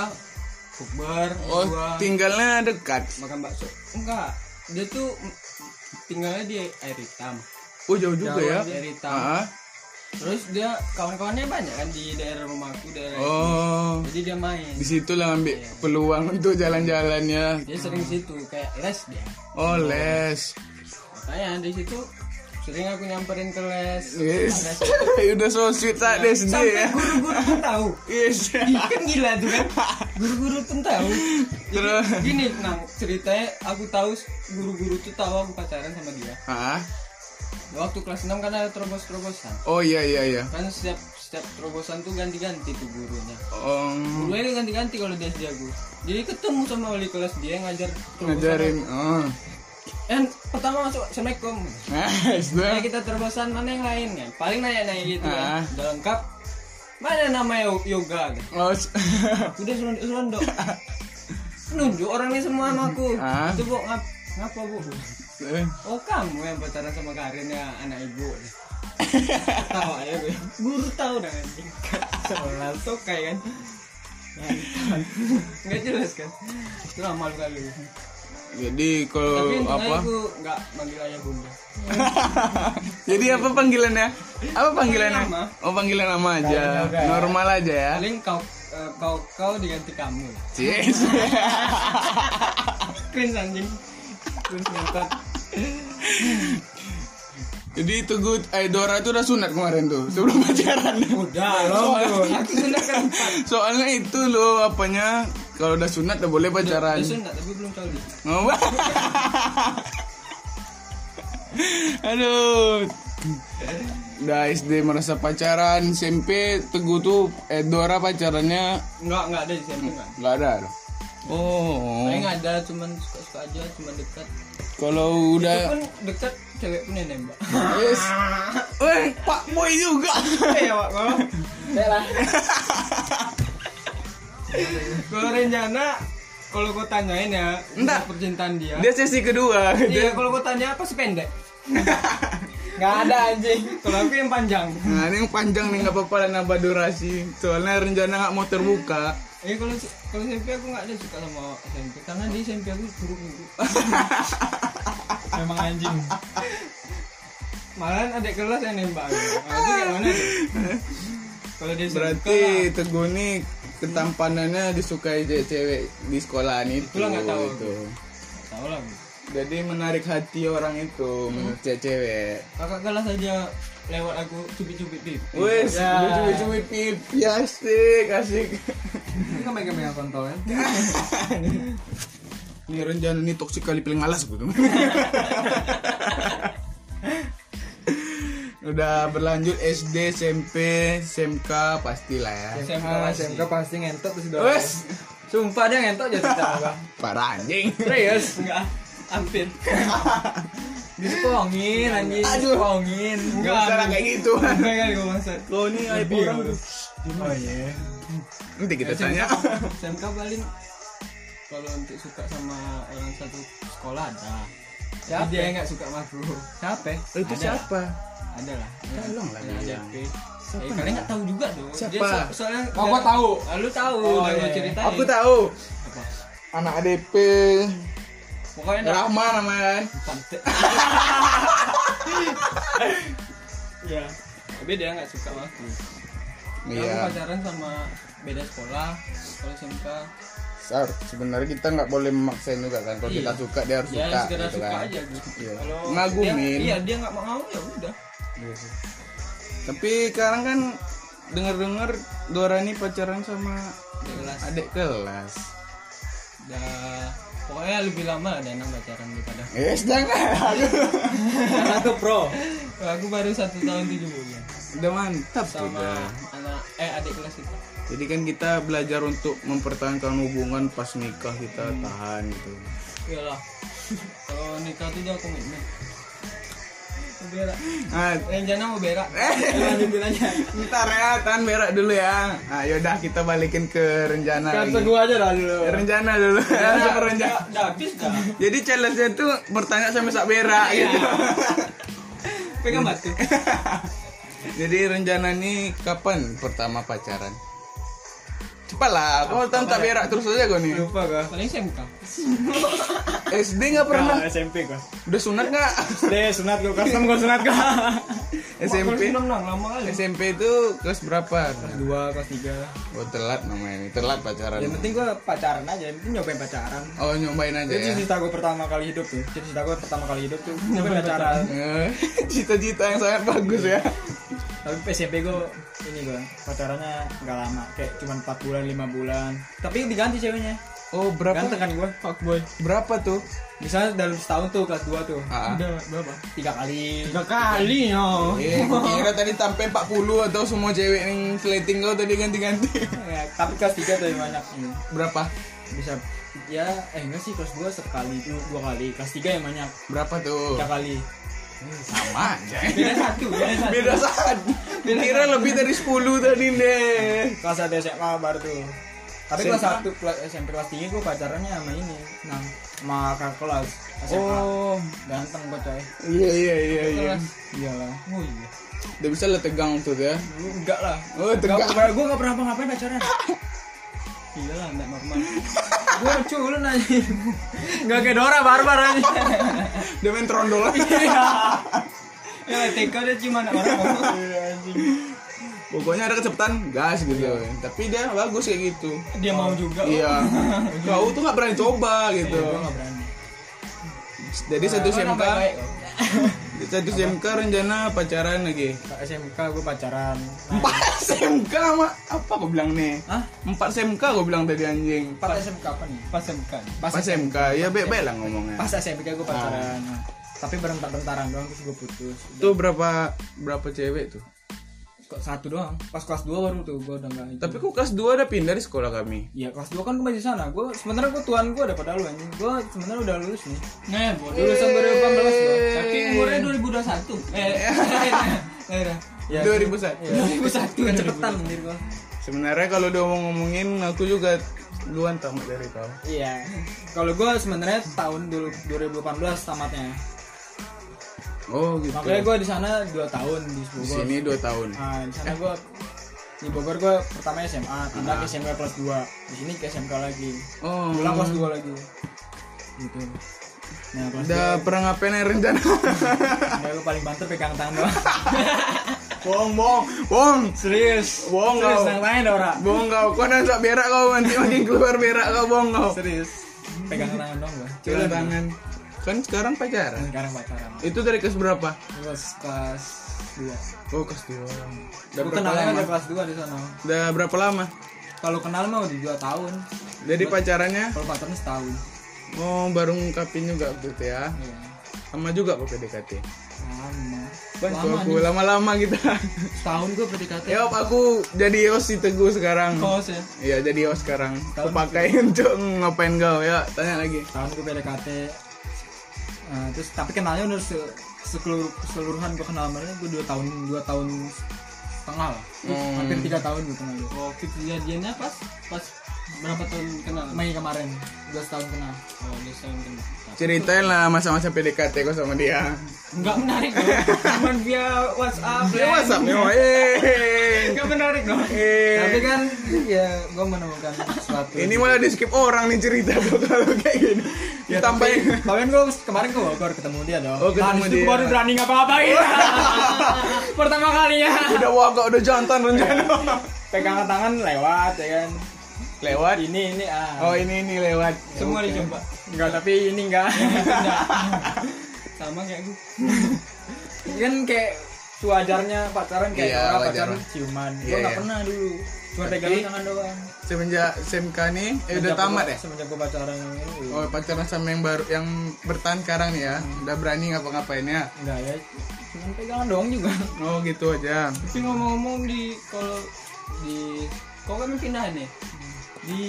bukber Oh, gua tinggalnya dekat. makan bakso enggak dia tuh tinggalnya di air hitam Oh, jauh juga Jauh ya. di air hitam Ah. terus dia kawan-kawannya banyak kan di daerah rumahku daerah Oh. jadi dia main Di situ lah ambil peluang untuk jalan-jalannya. dia sering situ kayak les dia Oh, les. makanya di situ sering aku nyamperin ke les Yes. Udah so sweet saat SD sampai ya. guru-guru pun tahu Yes. Ih, kan gila tuh kan guru-guru pun tahu Terus gini nang ceritanya aku tahu guru-guru tuh tahu aku pacaran sama dia ah. waktu kelas 6 kan ada terobos-terobosan Oh iya iya iya. kan setiap setiap terobosan tuh ganti-ganti tuh gurunya Oh, gurunya ganti-ganti kalau dia aku jadi ketemu sama wali kelas dia yang ngajar terobosan ngajarin. Oh. Kan pertama masuk assalamualaikum. Nah, kita terobosan mana yang lain kan paling nanya-nanya gitu Ah. kan udah lengkap. Mana nama yo- yoga kan Oh, udah selondok selondok nunjuk orangnya semua sama aku Ah. itu bu ngap ngapa bu? Eh, oh kamu yang pacaran sama Karin ya anak ibu. Tahu aja gue guru tahu dah sebelah tokai kan? Nggak jelas kan? Itu amal kali Jadi kalau apa? aku nggak manggil ayah bunda Jadi apa panggilannya? Apa panggilannya? Nama. Oh panggilan nama aja. Normal aja ya. paling kau eh, kau kau diganti kamu Yes. cringe anjing cringe Jadi itu good. Eh Dora itu udah sunat kemarin tuh sebelum pacaran. udah loh sudah kan Soalnya itu loh apanya kalau udah sunat udah boleh pacaran. Udah sunat tapi belum tahu dia Oh, Aduh. Udah SD merasa pacaran, SMP Teguh tuh eh Dora pacarannya Enggak, enggak ada di SMP enggak. nggak ada. loh. Oh. Paling ada cuman suka-suka aja, cuman dekat. Kalau Itu udah pun dekat cewek pun yang nembak. Yes. Weh, Pak Boy juga. Iya, Pak. Kalau Kalau rencana kalau kau tanyain ya tentang percintaan dia. Dia sesi kedua. Iya, Dia, kalau kau tanya apa sependek? Nggak ada anjing. Kalau aku yang panjang. nah, ini yang panjang nih nggak apa-apa lah nambah durasi. Soalnya rencana nggak mau terbuka. Eh kalau kalau SMP aku nggak ada suka sama SMP karena di SMP aku buruk-buruk. Memang anjing. Malahan adik kelas yang nembak. Nah, itu kayak mana tuh? Kalau dia Berarti Teguh nih ketampanannya disukai cewek di sekolahan itu. Itulah nggak tahu itu. tahu lah. Jadi menarik hati orang itu menurut cewek. Kakak kelas aja lewat aku cubit-cubit pipi. Wes, Ya. lucu-lucu pipi asik, asik. Ini kan megang-megang kontol kan? Ini rencana ini toksik kali paling malas gitu. Udah berlanjut SD, SMP, SMK pastilah ya. SMK Ah, pasti. SMK pasti ngentot terus udah. Wes, Sumpah dia ngentot aja cerita apa. parah anjing. Serius. Enggak, hampir. Disekongin anjing. Aduh. Disekongin. Enggak usah kayak gitu. Enggak kali kau maksud. Kau nih aib orang. Oh iya. Nanti kita tanya. SMK paling kalau untuk suka sama orang satu sekolah ada. Siapa? dia nggak suka sama aku Siapa? Itu Ada. siapa ada lah Tolong lah Ada. ADP. Eh, kalian nggak tahu juga dong Siapa? Dia so- soalnya Oh, gua tahu. Ah, lu tahu Oh, udah iya, iya. ceritain aku tahu Apa? anak ADP pokoknya Rahma namanya kan Tante. ya tapi dia nggak suka sama aku Dia iya pacaran sama beda sekolah sekolah SMK sebenarnya kita nggak boleh memaksain juga kan. Kalau Iya. kita suka dia harus ya suka gitu suka kan. aja gitu. Iya. kalau Ngagumin. dia, iya dia nggak mau ya udah. Iya tapi sekarang kan dengar-dengar Dora ini pacaran sama Dia kelas. adik kelas. Udah pokoknya lebih lama ada enam pacaran daripada eh jangan. Satu pro. aku baru satu tahun tujuh bulan. Udah mantap sama anak eh adik kelas itu jadi kan kita belajar untuk mempertahankan hubungan pas nikah kita tahan gitu. Iyalah. Kalau nikah tuh udah komitmen. Berak. Ah, rencana mau berak. Eh, Lanjutin aja. ntar ya tahan berak dulu ya. Nah yaudah kita balikin ke rencana Kan gua aja dah dulu. rencana dulu. Langsung ke rencana. udah habis dah. Jadi challenge-nya itu bertanya sampai sak berak gitu. Pegang batu jadi rencana nih kapan pertama pacaran cepat lah kau tahu tak berak terus aja kau nih Lupa gua. paling SMK SD nggak pernah? Nah, SMP gua. udah sunat nggak? Deh, sunat gua custom gua sunat gua. SMP enam enam lama kali. SMP itu kelas berapa? Kelas 2, kelas 3. oh telat namanya. Ini telat pacaran. Yang penting gua pacaran aja, yang penting nyobain pacaran. oh nyobain aja Itu ya. cita gua pertama kali hidup tuh. Cita gua pertama kali hidup tuh. Nyobain pacaran. Eh, cita-cita yang sangat bagus ya Tapi SMP gua ini gua pacarannya nggak lama, kayak cuma 4 bulan, 5 bulan. Tapi diganti ceweknya. oh berapa Ganteng kan gua, fuckboy. berapa tuh Misalnya dalam setahun tuh kelas 2 tuh. Ah. Udah berapa? Tiga kali. tiga kali no Eh, kira tadi sampai 40 atau semua cewek yang slating kau tadi ganti-ganti. Ya, tapi kelas 3 tuh yang banyak. Hmm. Berapa? Bisa ya eh enggak sih kelas 2 sekali itu dua kali. Kelas 3 yang banyak. Berapa tuh? Tiga kali. Sama aja. beda satu beda satu Beda saat. Kira lebih dari 10 tadi deh. Kelas 1 SMA baru tuh. Tapi kelas 1 kelas SMP kelas 3 gue pacarannya sama ini. Nah, sama kakak kelas SMA. Oh, Ganteng bocah. iya iya iya iya. Iyalah. oh iya Udah bisa lah tegang tuh ya. Enggak lah. Oh, tegang. Gue gak pernah ngapain pacaran. Iya lah nggak normal gue culun aja. Enggak kayak Dora barbar aja. Dia main trondol lagi. ya TK dia cuma anak orang Pokoknya ada kecepatan gas gitu. Tapi dia bagus kayak gitu. dia mau juga Iya. Kau tuh nggak berani coba gitu. Gue gak berani. Jadi satu Oh, SMK. Satu SMK rencana pacaran lagi. SMK gue pacaran. Empat SMK mak apa kau bilang nih? Hah? Empat SMK kau bilang tadi anjing. 4 SMK apa nih? pas SMK Pas, Pas SMK ya baik-baik lah ngomongnya. pas SMK gue pacaran. Tapi berentar-bentaran doang terus gue putus. Itu berapa berapa cewek tuh? Kok satu doang. Pas kelas 2 baru tuh gue udah enggak itu. Tapi kok kelas 2 udah pindah di sekolah kami. Iya kelas 2 kan gue masih di sana. Gue sebenarnya gue tuan gue daripada lu anjing. Gue sebenarnya udah lulus nih. nah bodoh Lulusan 2018 gue. tapi umurnya 2021 eh Ya, 2001. Iya. 2001 Kecepetan anjir gue. Sebenarnya kalau udah ngomong-ngomongin aku juga duluan tamat dari kau. Iya. Kalau gue sebenarnya tahun dulu 2018 tamatnya. Oh gitu. Makanya gue di sana 2 tahun di di Bogor. sini 2 tahun. Nah, di sana gue di Bogor gue pertama SMA, pindah ke SMK kelas 2. Di sini ke SMK lagi. Oh. Pulang kelas 2 lagi. Gitu. Nah, kelas Udah pernah ngapain rencana? 2 gue paling banter pegang tangan doang. bohong, bohong, bohong. Serius. Bohong Serius kau. yang lain Dora. Bohong kau. Kau nanti berak kau nanti makin keluar berak kau bohong kau. Serius. Pegang tangan doang gue. Cuci tangan. Kan sekarang pacaran. Sekarang pacaran. Itu dari kelas berapa? Kelas kelas 2. Oh kelas 2 Udah kenalnya lama? kelas 2 di sana. Udah berapa lama? Kalau kenal mah udah 2 tahun. Jadi pacarannya Kalau pacaran setahun. Oh baru ngungkapin juga gitu ya Iya. Sama juga kok PDKT Lama. Bantu Lama aku lama-lama kita Setahun gue PDKT. Ya aku jadi host si Teguh sekarang kos ya Iya jadi host sekarang Aku Tahun pakai untuk ngapain kau ya Tanya lagi Setahun gue PDKT. Nah, terus tapi kenalnya udah se sekelur keseluruhan gue kenal mereka gue dua tahun dua tahun setengah lah Hmm. hampir tiga tahun gue kenal dia oh kejadiannya pas pas berapa tahun kenal Mei kemarin 12 tahun kenal oh dia sama kenal. Ceritain lah masa-masa PDKT kok sama dia. nggak menarik dong cuman via WhatsApp Dia WhatsApp nih, eh. nggak menarik dong Eh. tapi kan ya gue menemukan sesuatu Ini malah di skip orang nih cerita kalau kayak gini. Ditambahin. Kemarin gue kemarin gue Bogor ketemu dia dong. Oh, ketemu Nah, dia. baru berani ngapa-ngapain. Pertama kalinya. Udah waga, udah jantan rencana. Pegangan tangan lewat ya kan. Lewat. Ini ini ah. Oh ini ini lewat. semua Oke. dicoba enggak tapi ini enggak. sama kayak gue kan kayak sewajarnya pacaran kayak Iya, orang wajar pacaran ciuman. Iya, Gue enggak iya. pernah dulu. Cuma pegangan tangan doang. Semenjak SMK nih, eh udah Semenjak tamat gua- ya? Semenjak gue pacaran ini. Oh pacaran sama yang baru yang bertahan sekarang nih ya, udah berani ngapa-ngapain ya? Enggak ya. Cuma pegangan doang juga. Oh gitu aja. tapi ngomong-ngomong di kalau di kau kan pindah nih di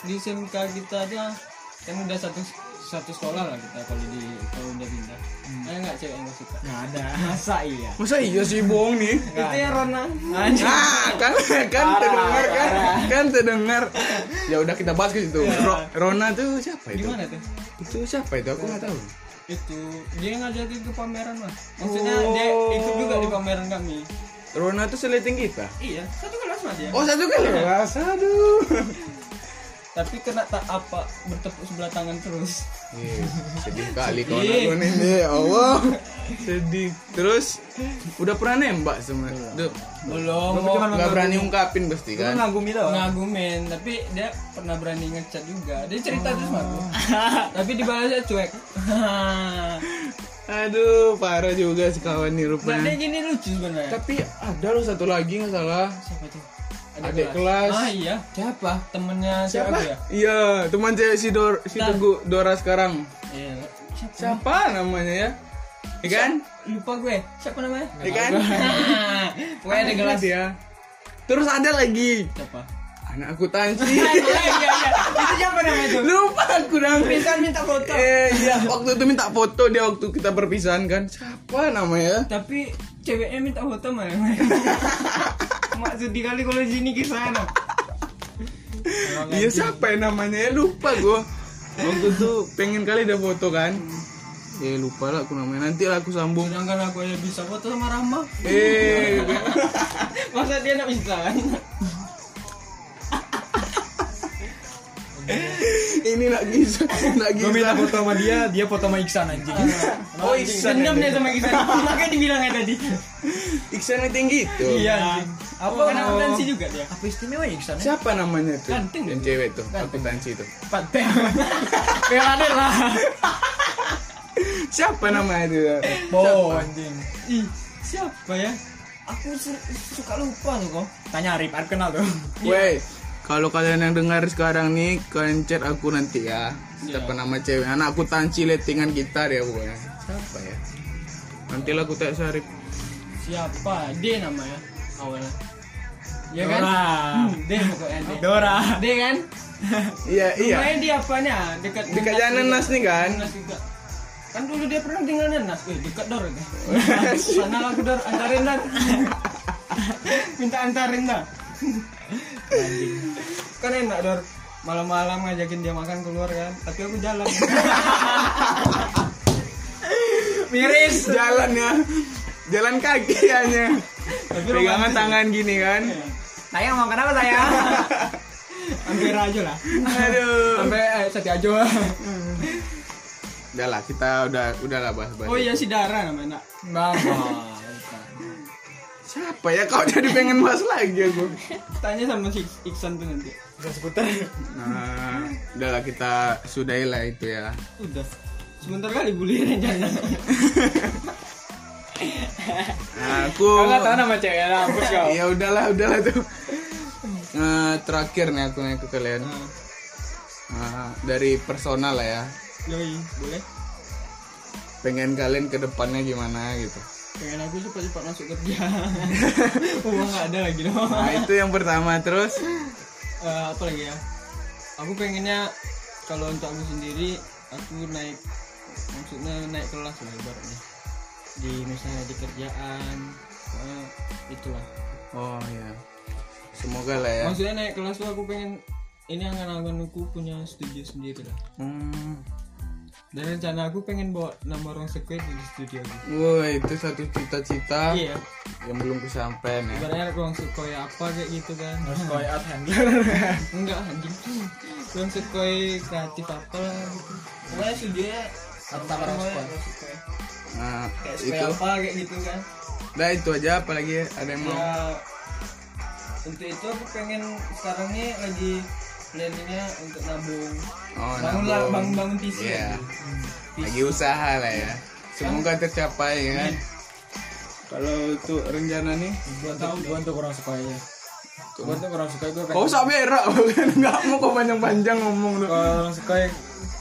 di SMK kita aja kan udah satu satu sekolah lah kita kalau di kalau udah pindah ada nggak cewek yang gak suka Enggak ada. Masa iya? Masa iya sih bohong nih? itu ya Rona. Ah, kan kan Parah, terdengar kan, parah. kan terdengar. Ya udah kita bahas ke situ. Ro- Rona tuh siapa itu? gimana tuh Itu siapa itu? Aku nggak tahu. itu dia ngajakin ke pameran mas maksudnya Oh. dia ikut juga di pameran kami Rona tuh seleting kita. iya satu kelas mas dia Oh satu kelas, aduh. tapi kena tak apa bertepuk sebelah tangan terus Iya, sedih kali kawan Ih. aku nih, ya Allah. Sedih. Terus udah pernah nembak sama Duh, belum Gua cuma nggak berani ungkapin pasti Gue kan? ngagumi doang. ngagumin tapi dia pernah berani ngechat juga dia cerita terus sama aku tapi dibalasnya cuek Aduh, parah juga si kawan nih nah, rupanya. gini lucu sebenarnya Tapi ada loh satu lagi nggak salah. siapa tuh Adik kelas. ah iya siapa temennya siapa ya Iya, teman cewek si Dor si Nah. Teguh Dora sekarang. iya siapa Siapa namanya ya? Iya kan? lupa gue siapa namanya Iya kan? gue ada gelas dia. Terus ada lagi siapa anak akuntansi. iya iya iya itu siapa namanya tuh Lupa aku dong. Bisa minta foto Eh iya, waktu itu minta foto dia waktu kita perpisahan kan. Siapa namanya? tapi ceweknya minta foto mana maksud kali kalau sini ke sana Iya siapa ya namanya ya lupa gua. Waktu itu pengen kali ada foto kan. Eh lupa lah aku namanya. Nanti lah aku sambung. sedangkan aku aja bisa foto sama Rama Eh masa dia nggak bisa ini nak bisa, nak Gue minta foto sama dia, dia foto sama Iksan anjing. Oh Iksan. dendam dia sama kita makanya dibilangnya tadi Iksan yang tinggi itu. iya apa kan akuntansi juga dia Apa istimewa Iksan? ya? Siapa namanya tuh? Ganteng Yang cewek tuh, akuntansi itu. Pat Peladir lah. Siapa namanya itu? Bo anjing. ih siapa ya aku su- suka lupa tuh kok Tanya Arif, Arif kenal tuh. Woi, kalau kalian yang dengar sekarang nih, kalian chat aku nanti ya. Siapa nama cewek? Anak akuntansi lettingan kita dia pokoknya. Siapa ya? Nanti lah aku tanya Sarip. siapa D namanya awalnya ya kan Dora. Hmm, D pokoknya D Dora. D kan Iya, iya. Rumahnya di apanya dekat Dekat jalan Nas nih kan? Nas juga kan dulu dia pernah tinggal Nas eh dekat Dor kan sana aku Dor antarin Dor minta antarin dah kan enak Dor malam-malam ngajakin dia makan keluar kan tapi aku jalan Miris. Jalan ya. Jalan kaki hanya. Pegangan tangan gini kan. Sayang mau kenapa sayang? hampir aja lah Aduh. Sampai eh, seti aja. Udah lah, kita udah udah lah bahas-bahas. oh iya si Dara namanya nak Mama. Siapa ya? Kau jadi pengen bahas lagi aku. tanya sama si Iksan tuh nanti. Udah skuter. Nah, udah lah kita sudahi lah itu ya. udah. Sebentar kali bulirin jangan. Nah, aku Kau nggak tahu nama ceweknya hapus kau. ya udahlah udahlah tuh. Nah, terakhir nih aku nanya ke kalian. Nah, dari personal lah ya. Yoi, boleh. Pengen kalian ke depannya gimana gitu pengen aku cepat-cepat masuk kerja uang nggak ada lagi dong. Nah itu yang pertama terus? Eh, apa lagi ya? Aku pengennya kalau untuk aku sendiri aku naik maksudnya naik kelas lah ibaratnya. Di misalnya di kerjaan eh, itulah. Oh ya semoga lah ya. Maksudnya naik kelas tuh aku pengen ini angan-anganku punya studio sendiri lah. Hmm. Dan rencana aku pengen bawa nama orang sekuen di studio aku Wah itu satu cita-cita iya yang belum kesampaian ya. ibaratnya ruang sekoi apa kayak gitu kan Harus koi art handler. enggak anjing ruang sekoi kreatif apa lah gitu pokoknya studio Atau ruang sekoi. Nah kayak sekoi itu. apa kayak gitu kan Nah itu aja apalagi ada yang mau. ya untuk itu aku pengen sekarang nih lagi planningnya untuk nabung Oh, bangun lah bangun bangun PC Iya. ya. Lagi usaha lah ya. Semoga tercapai ya kan. Kalau itu rencana nih, Gua tahu gua untuk orang suka ya. Gua untuk orang suka gua kau usah berak, nggak mau kau panjang-panjang ngomong tuh. orang suka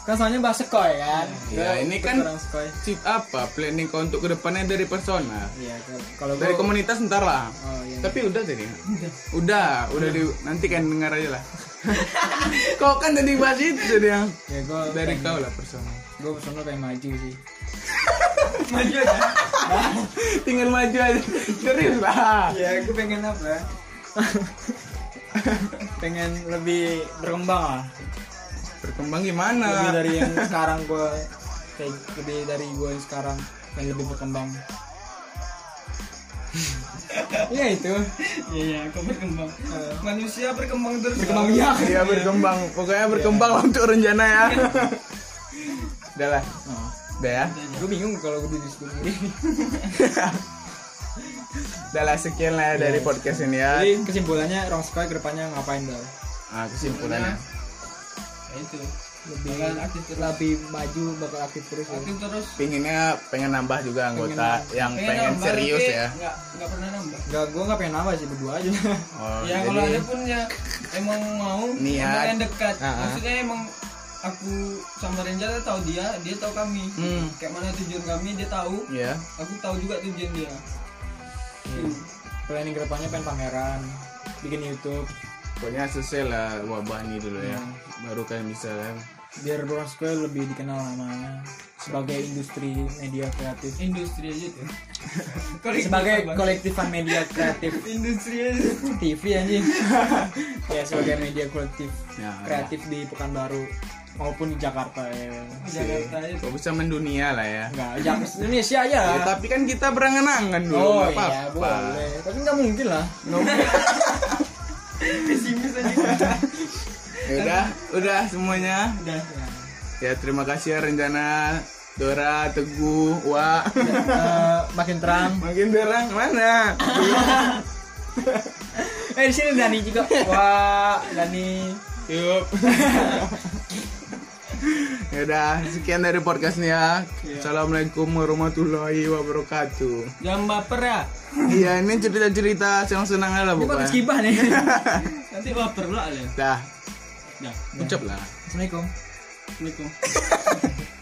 kan soalnya bahasa koi kan. Ya, Gua ini kan. Sip apa planning kau untuk ke depannya dari personal, Iya, kalau dari gua komunitas ntar lah. Oh iya. Tapi udah tadi. Udah, udah di nanti kan dengar aja lah. kau kan tadi bahas itu yang Ya gua dari pengen- kau lah personal. Gua personal pengen maju sih. maju aja Tinggal maju aja. Serius lah. Ya, gua pengen apa? pengen lebih berkembang lah. Berkembang Lebih gimana? dari yang sekarang gua kayak lebih dari gua yang sekarang pengen lebih berkembang. Iya itu. iya iya kau berkembang manusia berkembang terus Berkembang biak. Iya berkembang. Pokoknya berkembang lah untuk rencana ya. Udah lah. Oh. Udah ya. Gue bingung kalau gue di sendiri. Udah lah sekian lah ya dari podcast ini ya. Jadi kesimpulannya Rong Sky ke depannya ngapain dong? Nah, kesimpulannya. Ya, itu Lebih Bakal aktif terus. lebih maju bakal aktif terus ya. aktif terus Pinginnya pengen nambah juga anggota yang pengen nambah, serius ya. nggak nggak pernah nambah Enggak, gue nggak pengen nambah sih berdua aja. Oh, ya kalau jadi ada pun ya emang mau Niat. yang dekat Ah, ah. maksudnya emang aku sama Renjal tahu dia dia tahu kami Hmm. kayak mana tujuan kami dia tahu ya. aku tahu juga tujuan dia Hmm. Planning ke depannya pengen pameran, bikin YouTube, Pokoknya selesai lah wabah ini dulu ya. Hmm. Baru kalian bisa kan. biar Rong Sky lebih dikenal namanya sebagai industri media kreatif. industri aja tuh Sebagai kolektifan media kreatif industri aja TV anjing. ya sebagai media kolektif Ya, kreatif di Pekanbaru maupun di Jakarta ya. Jakarta aja Kok bisa mendunia lah ya. Enggak, Jakarta Indonesia aja. Ya, tapi kan kita berangan-angan dulu. Oh nggak iya apa-apa. boleh, tapi nggak mungkin lah. pesimis aja Ya udah, udah semuanya. udah Ya terima kasih ya rencana Dora, Teguh, Wak. Eh, makin terang. Makin terang mana? Eh di sini Dani juga. Wah, Dani. Yup. ya udah, sekian dari podcast nih ya. Assalamualaikum warahmatullahi wabarakatuh. jangan baper ya Iya, ini cerita-cerita yang senang lah Ini podcast pokoknya. kibah nih. nanti baper lah ya Dah, dah ucap lah. Assalamualaikum. Assalamualaikum